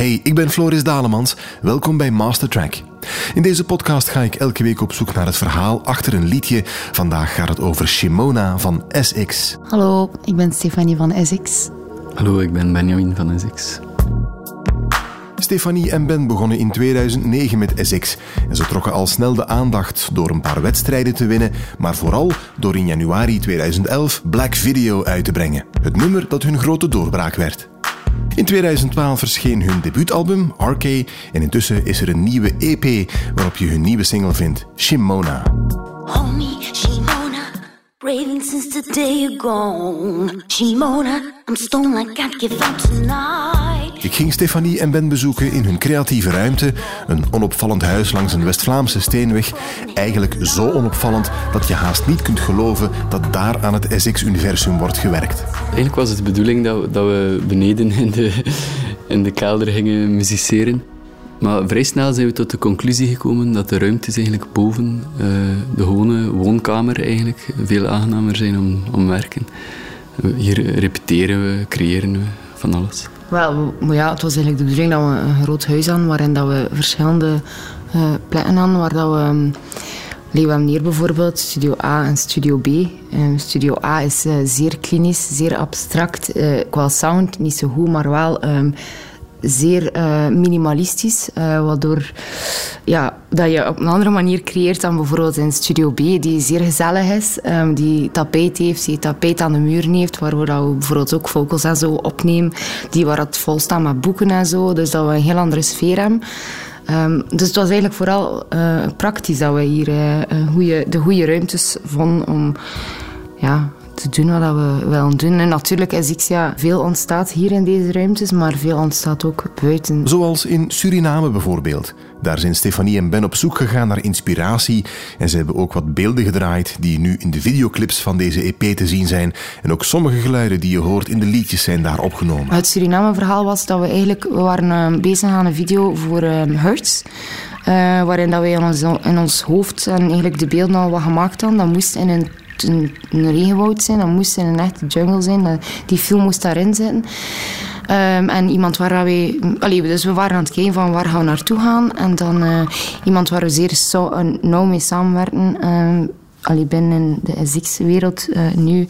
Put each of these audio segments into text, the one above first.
Hey, ik ben Floris Dalemans. Welkom bij Mastertrack. In deze podcast ga ik elke week op zoek naar het verhaal achter een liedje. Vandaag gaat het over Shimona van SX. Hallo, ik ben Stefanie van SX. Hallo, ik ben Benjamin van SX. Stefanie en Ben begonnen in 2009 met SX en ze trokken al snel de aandacht door een paar wedstrijden te winnen, maar vooral door in januari 2011 Black Video uit te brengen. Het nummer dat hun grote doorbraak werd. In 2012 verscheen hun debuutalbum, RK, en intussen is er een nieuwe EP waarop je hun nieuwe single vindt, Shimona. Raving since the day give up tonight. Ik ging Stefanie en Ben bezoeken in hun creatieve ruimte, een onopvallend huis langs een West-Vlaamse steenweg. Eigenlijk zo onopvallend dat je haast niet kunt geloven dat daar aan het SX-universum wordt gewerkt. Eigenlijk was het de bedoeling dat we, dat we beneden in de, in de kelder gingen musiceren. Maar vrij snel zijn we tot de conclusie gekomen dat de ruimtes eigenlijk boven uh, de gewone woonkamer eigenlijk veel aangenamer zijn om, om werken. Hier repeteren we, creëren we, van alles. Wel, ja, het was eigenlijk de bedoeling dat we een groot huis hadden waarin dat we verschillende uh, plekken hadden waar dat we... Um, hebben hier bijvoorbeeld Studio A en Studio B. Um, studio A is uh, zeer klinisch, zeer abstract. Uh, qua sound niet zo goed, maar wel um, zeer uh, minimalistisch. Uh, waardoor ja, dat je op een andere manier creëert dan bijvoorbeeld in Studio B, die zeer gezellig is. Um, die tapijt heeft, die tapijt aan de muur heeft, dat we bijvoorbeeld ook vocals en zo opnemen. Die waar het vol staat met boeken en zo. Dus dat we een heel andere sfeer hebben. Um, dus het was eigenlijk vooral uh, praktisch dat we hier de goede ruimtes vonden om ja, te doen wat we willen doen. En natuurlijk is Ixia, veel ontstaat hier in deze ruimtes, maar veel ontstaat ook buiten. Zoals in Suriname bijvoorbeeld. Daar zijn Stefanie en Ben op zoek gegaan naar inspiratie en ze hebben ook wat beelden gedraaid die nu in de videoclips van deze EP te zien zijn. En ook sommige geluiden die je hoort in de liedjes zijn daar opgenomen. Het Suriname-verhaal was dat we eigenlijk we waren uh, bezig aan een video voor uh, Hertz. Uh, waarin dat we in ons, in ons hoofd en eigenlijk de beelden al wat gemaakt hadden. Dat moest in een een, een regenwoud zijn, dat moest in een echte jungle zijn. Die film moest daarin zitten. Um, en iemand waar. Allee, dus we waren aan het kijken van waar gaan we naartoe gaan. En dan uh, iemand waar we zeer so, uh, nauw mee samenwerken... Um, allee, binnen de SX-wereld uh, nu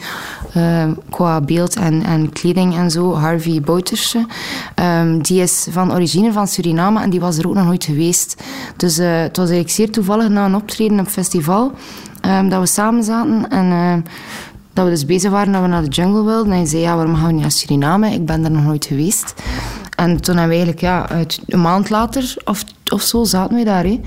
uh, qua beeld en, en kleding en zo, Harvey Bouterse. Die is van origine van Suriname en die was er ook nog nooit geweest. Dus het was eigenlijk zeer toevallig na een optreden op festival um, dat we samen zaten en uh, dat we dus bezig waren dat we naar de jungle wilden. En hij zei, ja, waarom gaan we niet naar Suriname? Ik ben daar nog nooit geweest. En toen hebben we eigenlijk, ja, een maand later of, of zo zaten we daar. Hè.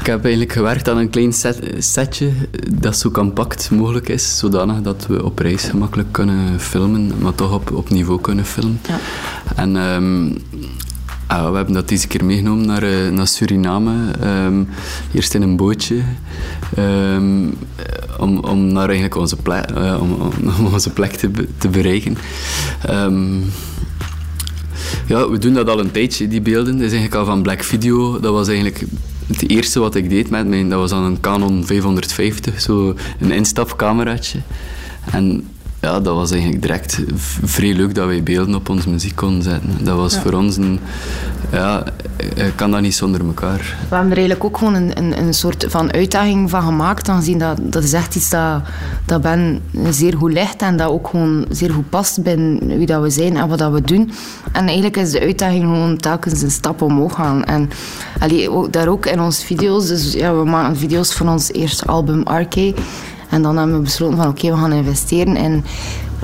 Ik heb eigenlijk gewerkt aan een klein set, setje dat zo compact mogelijk is, zodanig dat we op reis gemakkelijk kunnen filmen, maar toch op, op niveau kunnen filmen. Ja. En um, ah, we hebben dat deze keer meegenomen naar, uh, naar Suriname. Um, eerst in een bootje. Um, om, om naar eigenlijk onze plek, uh, om, onze plek te, te bereiken. ja, we doen dat al een tijdje, die beelden. Dat is eigenlijk al van Black Video. Dat was eigenlijk het eerste wat ik deed met mij, dat was dan een Canon 550, zo een instapcameraatje. En ja, dat was eigenlijk direct vrij leuk dat wij beelden op onze muziek konden zetten. Dat was voor ons een... Ja, ik kan dat niet zonder elkaar. We hebben er eigenlijk ook gewoon een, een, een soort van uitdaging van gemaakt. Aangezien dat, dat is echt iets dat, dat Ben zeer goed ligt en dat ook gewoon zeer goed past bij wie dat we zijn en wat dat we doen. En eigenlijk is de uitdaging gewoon telkens een stap omhoog gaan. En allee, ook, daar ook in onze video's. Dus ja, we maken video's van ons eerste album Arcade. En dan hebben we besloten van oké, we gaan investeren in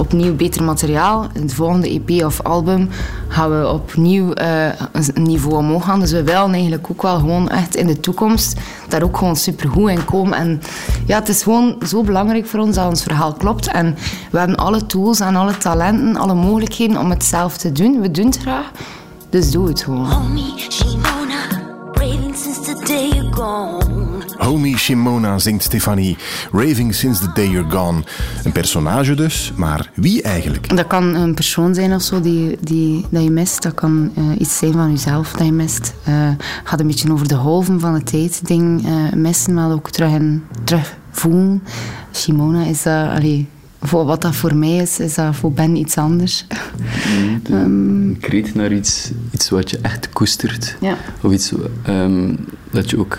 opnieuw beter materiaal. In het volgende EP of album gaan we opnieuw uh, een niveau omhoog gaan. Dus we willen eigenlijk ook wel gewoon echt in de toekomst daar ook gewoon supergoed in komen. En ja, het is gewoon zo belangrijk voor ons dat ons verhaal klopt. En we hebben alle tools en alle talenten, alle mogelijkheden om het zelf te doen. We doen het graag, dus doe het gewoon. Homie, Shimona, since the day you're gone. Homie Shimona zingt Stefanie. Raving since the day you're gone. Een personage dus, maar wie eigenlijk? Dat kan een persoon zijn of zo die, die, dat je mist. Dat kan uh, iets zijn van jezelf dat je mist. Uh, gaat een beetje over de golven van de tijd ding uh, missen, maar ook terug, in, terug voelen. Shimona is dat... Allee, voor wat dat voor mij is, is dat voor Ben iets anders. Um, kreet naar iets, iets wat je echt koestert. Ja. Of iets um, dat je ook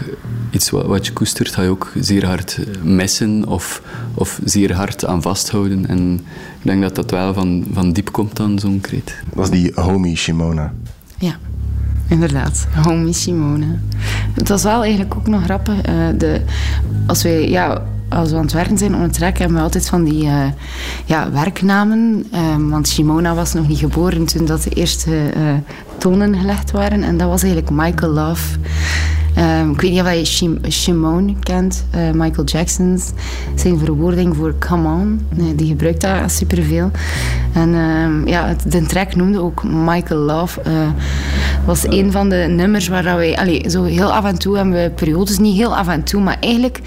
iets wat, wat, je koestert, ga je ook zeer hard missen of, of zeer hard aan vasthouden. En ik denk dat dat wel van, van diep komt dan, zo'n kreet. Dat is die homie Shimona. Ja. Inderdaad, homie Simone. Het was wel eigenlijk ook nog grappig. Uh, de, als wij ja, als we aan het werken zijn op een track, hebben we altijd van die uh, ja, werknamen. Um, want Simona was nog niet geboren toen dat de eerste uh, tonen gelegd waren. En dat was eigenlijk Michael Love. Um, ik weet niet of je Shim Shimon kent, uh, Michael Jackson's. Zijn verwoording voor come on. Nee, die gebruikt dat superveel. En um, ja, de track noemde ook Michael Love. Uh, was een van de nummers waar wij... Allee, zo heel af en toe hebben we periodes, niet heel af en toe, maar eigenlijk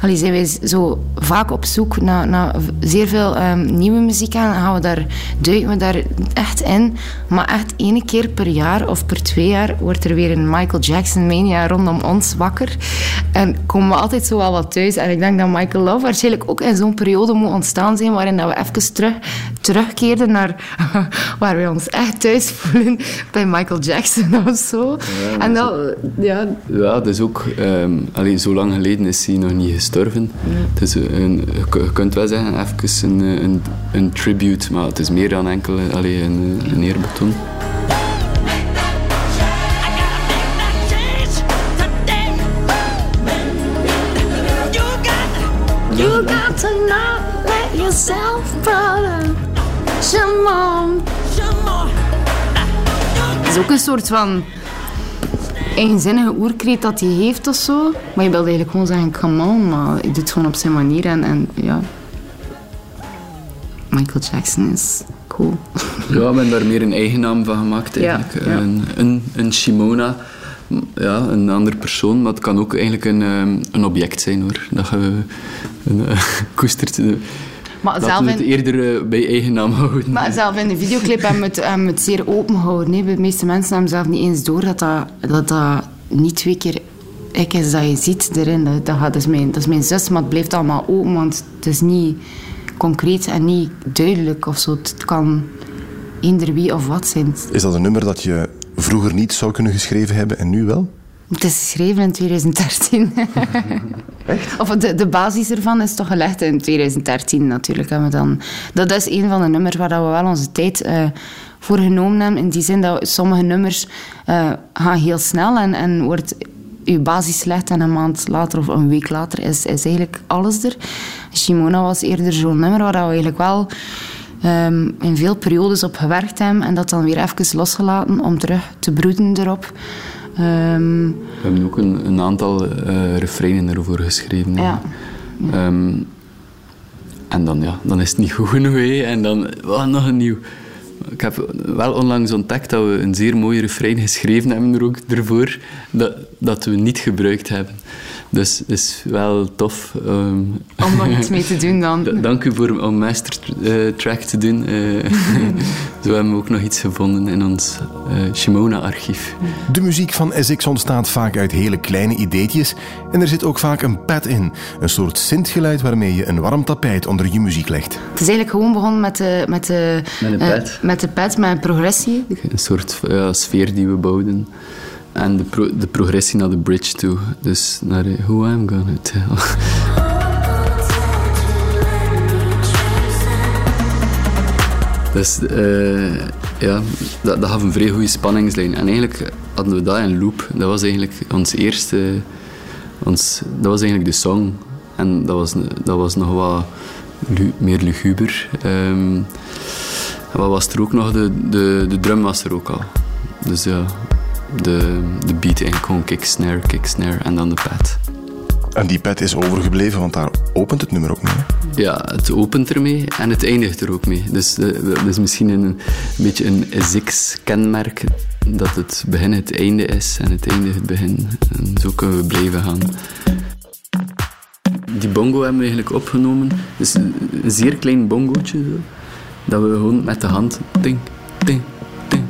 allee, zijn wij zo vaak op zoek naar, naar zeer veel um, nieuwe muziek aan. Dan gaan we daar, duiken we daar echt in. Maar echt één keer per jaar of per twee jaar wordt er weer een Michael Jackson mania rondom ons wakker. En komen we altijd zo wel wat thuis. En ik denk dat Michael Love waarschijnlijk ook in zo'n periode moet ontstaan zijn waarin dat we even terug, terugkeerden naar waar we ons echt thuis voelen bij Michael Jackson of zo. Ja, en dat, ja. Ja, dat is ook... Um, allee, zo lang geleden is hij nog niet gestorven. Het is een, je kunt wel zeggen, even een, een, een tribute, maar het is meer dan enkel allee, een, een eerbetoon. You got to not let yourself, brother. Shimon. Het is ook een soort van eigenzinnige oerkreet dat hij heeft of zo. Maar je wilde eigenlijk gewoon zeggen, come on, maar hij doet het gewoon op zijn manier. En, en ja, Michael Jackson is cool. Ja, ik ben daar meer een eigen naam van gemaakt eigenlijk. Ja, ja. Een, een, een Shimona, ja, een andere persoon, maar het kan ook eigenlijk een, um, een object zijn hoor. Dat je een, uh, koestert. Maar Laten we het eerder uh, bij eigen naam houden. Maar zelf in de videoclip hebben we het, hebben we het zeer open gehouden. Hè. De meeste mensen hebben zelf niet eens door dat dat, dat, dat niet twee keer ik is dat je ziet erin. Dat, dat, dat, is mijn, dat is mijn zus, maar het blijft allemaal open, want het is niet concreet en niet duidelijk of zo. Het kan eender wie of wat zijn. Is dat een nummer dat je vroeger niet zou kunnen geschreven hebben en nu wel? Het is geschreven in 2013. Echt? Of de, de basis ervan is toch gelegd in 2013 natuurlijk. We dan, dat is een van de nummers waar dat we wel onze tijd uh, voor genomen hebben. In die zin dat sommige nummers uh, gaan heel snel en, en wordt uw basis gelegd en een maand later of een week later is, is eigenlijk alles er. Shimona was eerder zo'n nummer waar we eigenlijk wel um, in veel periodes op gewerkt hebben en dat dan weer even losgelaten om terug te broeden erop. Um, we hebben ook een, een aantal uh, refreinen erover geschreven. Ja. Um, en dan, ja, dan is het niet goed genoeg. En dan oh, nog een nieuw. Ik heb wel onlangs ontdekt dat we een zeer mooi refrein geschreven hebben er ook ervoor, dat, dat we niet gebruikt hebben. Dus het is wel tof. Um, om nog iets mee te doen dan. Dank u voor om mastertrack uh, te doen. Uh, zo hebben we ook nog iets gevonden in ons uh, Shimona-archief. De muziek van SX ontstaat vaak uit hele kleine ideetjes en er zit ook vaak een pad in. Een soort synthgeluid waarmee je een warm tapijt onder je muziek legt. Het is eigenlijk gewoon begonnen met de... Met, de, met een pad. met de pad, met een progressie. Een soort sfeer die we bouwden. En de, de, progressie naar de bridge toe. Dus naar Who I'm Gonna Tell. dus uh, ja, dat, dat gaf een vrij goede spanningslijn. En eigenlijk hadden we dat in loop. Dat was eigenlijk ons eerste... Ons, dat was eigenlijk de song. En dat was, dat was nog wat meer luguber. Um, wat was er ook nog? De, de, de drum was er ook al. Dus ja, de, de beat eigenlijk gewoon kick, snare, kick, snare en dan de pad. En die pad is overgebleven, want daar opent het nummer ook mee. Hè? Ja, het opent ermee en het eindigt er ook mee. Dus dat is misschien een, een beetje een Zix-kenmerk dat het begin het einde is en het einde het begin. En zo kunnen we blijven gaan. Die bongo hebben we eigenlijk opgenomen. Dus een zeer klein bongootje. Zo, dat we gewoon met de hand... Ding, ding, ding.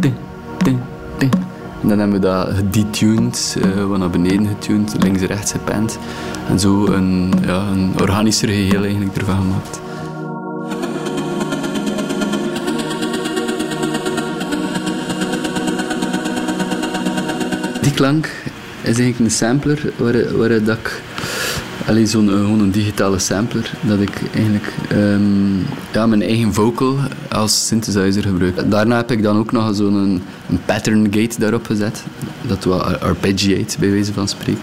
Ding, ding, ding. En dan hebben we dat gedetuned, uh, wat naar beneden getuned, links en rechts gepend. En zo een, ja, een organischer geheel eigenlijk ervan gemaakt. Die klank is eigenlijk een sampler waar, waar dat ik Alleen zo'n gewoon een digitale sampler, dat ik eigenlijk um, ja, mijn eigen vocal als synthesizer gebruik. Daarna heb ik dan ook nog zo'n een, pattern gate daarop gezet, dat wat arpeggiate bij wijze van spreken.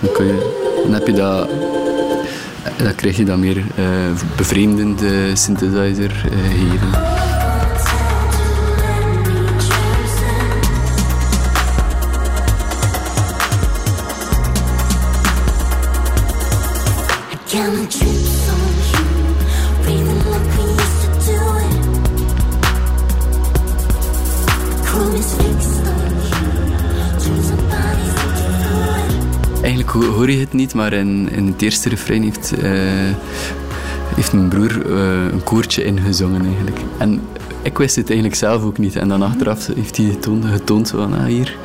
Dan, kun je, heb je dat, dan krijg je dan meer uh, bevreemdende synthesizer gegeven. Hoor je het niet, maar in, in het eerste refrein heeft, uh, heeft mijn broer uh, een koortje ingezongen eigenlijk. En ik wist het eigenlijk zelf ook niet. En dan achteraf heeft hij getoond, getoond van, ah, hier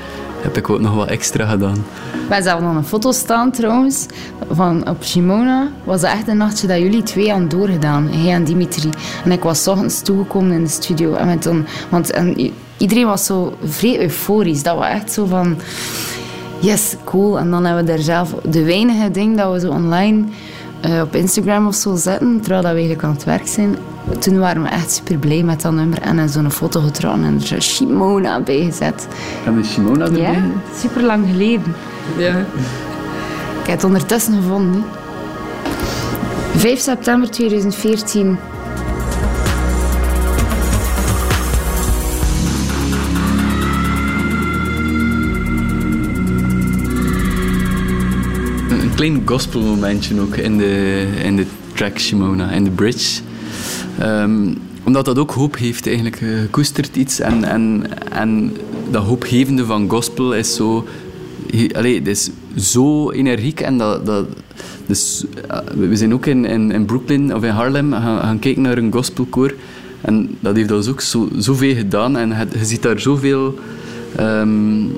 heb ik ook nog wat extra gedaan. Wij zelf nog een foto staan trouwens, van op Shimona. Was het echt een nachtje dat jullie twee aan doorgedaan, hij en Dimitri. En ik was ochtends toegekomen in de studio. En met dan, want en iedereen was zo vrij euforisch. Dat was echt zo van yes, cool. En dan hebben we daar zelf de weinige dingen dat we zo online uh, op Instagram of zo zetten, terwijl dat we eigenlijk aan het werk zijn. Toen waren we echt super blij met dat nummer en hebben zo'n foto getrokken en er is Shimona bij gezet. Hebben we Shimona erbij? Ja, super lang geleden. Ja. Ik heb het ondertussen gevonden. 5 september 2014 klein gospelmomentje ook in de, in de track Shimona, in de bridge. Um, omdat dat ook hoop heeft eigenlijk. Uh, koestert iets en, en, en dat hoopgevende van gospel is zo... Allee, het is zo energiek en dat... dat dus, uh, we zijn ook in, in, in, Brooklyn of in Harlem gaan, kijken naar een gospelkoor. En dat heeft ons ook zo, zoveel gedaan. En het, je ziet daar zoveel um,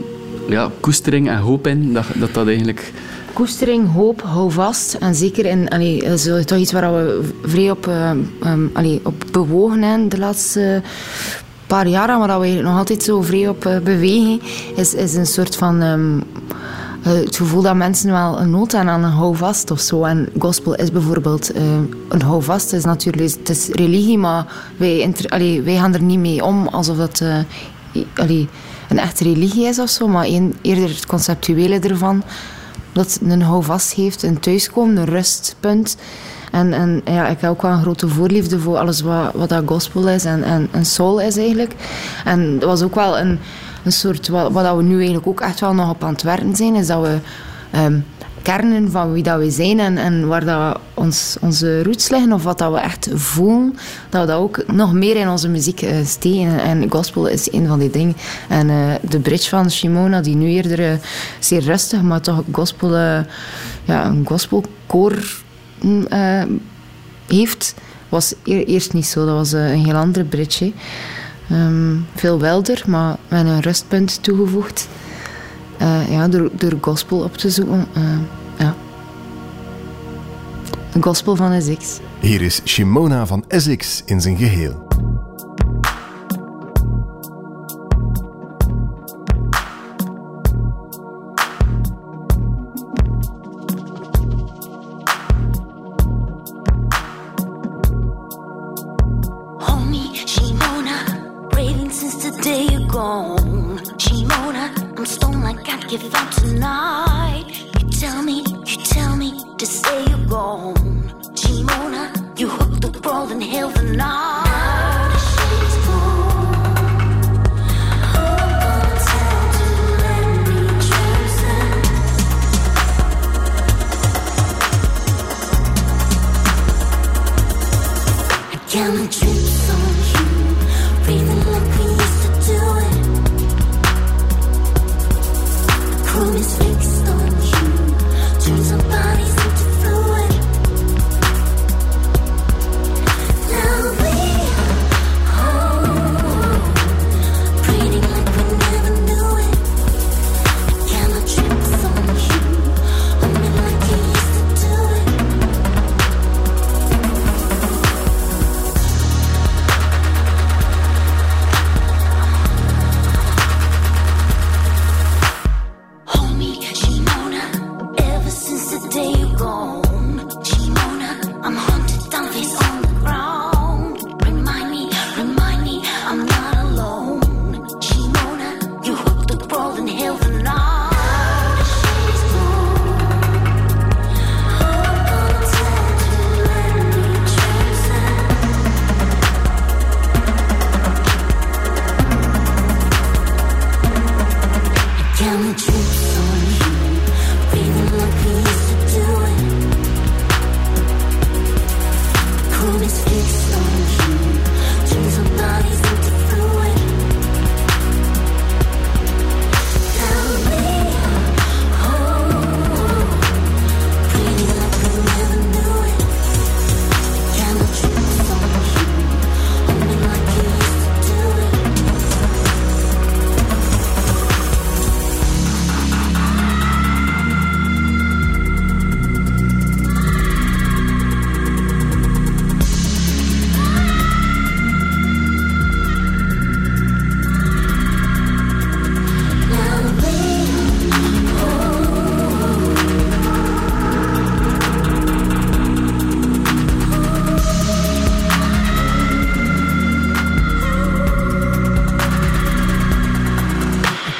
ja, koestering en hoop in, dat dat, dat eigenlijk koestering, hoop, hou vast. En zeker in, allee, dat is toch iets waar we vrij op, uh, um, allee, op bewogen zijn de laatste paar jaar, maar dat we nog altijd zo vrij op uh, bewegen, is, is een soort van... Um, het gevoel dat mensen wel een nood hebben aan een houvast of zo. En gospel is bijvoorbeeld uh, een houvast. is natuurlijk het is religie, maar wij, allee, wij gaan er niet mee om alsof uh, allee, een echte religie is of zo. Maar eerder het conceptuele ervan dat een houvast heeft, een thuiskomen, een rustpunt. En, en ja, ik heb ook wel een grote voorliefde voor alles wat, wat dat gospel is en, en, soul is eigenlijk. En dat was ook wel een, een soort, wat, wat we nu eigenlijk ook echt wel nog op aan het werken zijn, is dat we um, kernen van wie dat we zijn en, en waar dat ons, onze roots liggen of wat dat we echt voelen, dat we dat ook nog meer in onze muziek uh, steken. En gospel is een van die dingen. En uh, de bridge van Shimona, die nu eerder uh, zeer rustig, maar toch gospel, ja, een gospelkoor mm, heeft, was eerst niet zo. Dat was een heel andere bridge. Um, veel welder, maar met een rustpunt toegevoegd. Uh, ja, door, door gospel op te zoeken. Uh, ja. Gospel van Essex. Hier is Shimona van Essex in zijn geheel.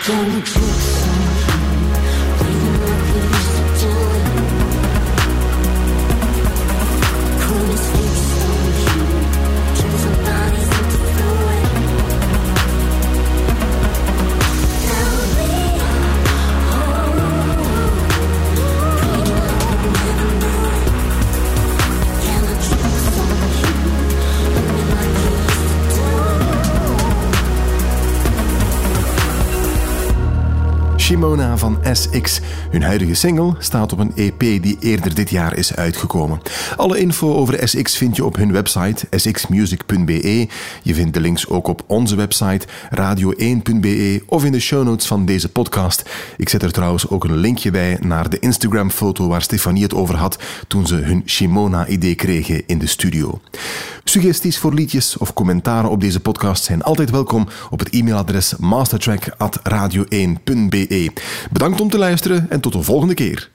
中出。Shimona van SX. Hun huidige single staat op een EP die eerder dit jaar is uitgekomen. Alle info over SX vind je op hun website sxmusic.be. Je vindt de links ook op onze website radio1.be of in de show notes van deze podcast. Ik zet er trouwens ook een linkje bij naar de Instagram-foto waar Stefanie het over had toen ze hun Shimona-idee kregen in de studio. Suggesties voor liedjes of commentaren op deze podcast zijn altijd welkom op het e-mailadres mastertrack.radio1.be. Bedankt om te luisteren en tot de volgende keer.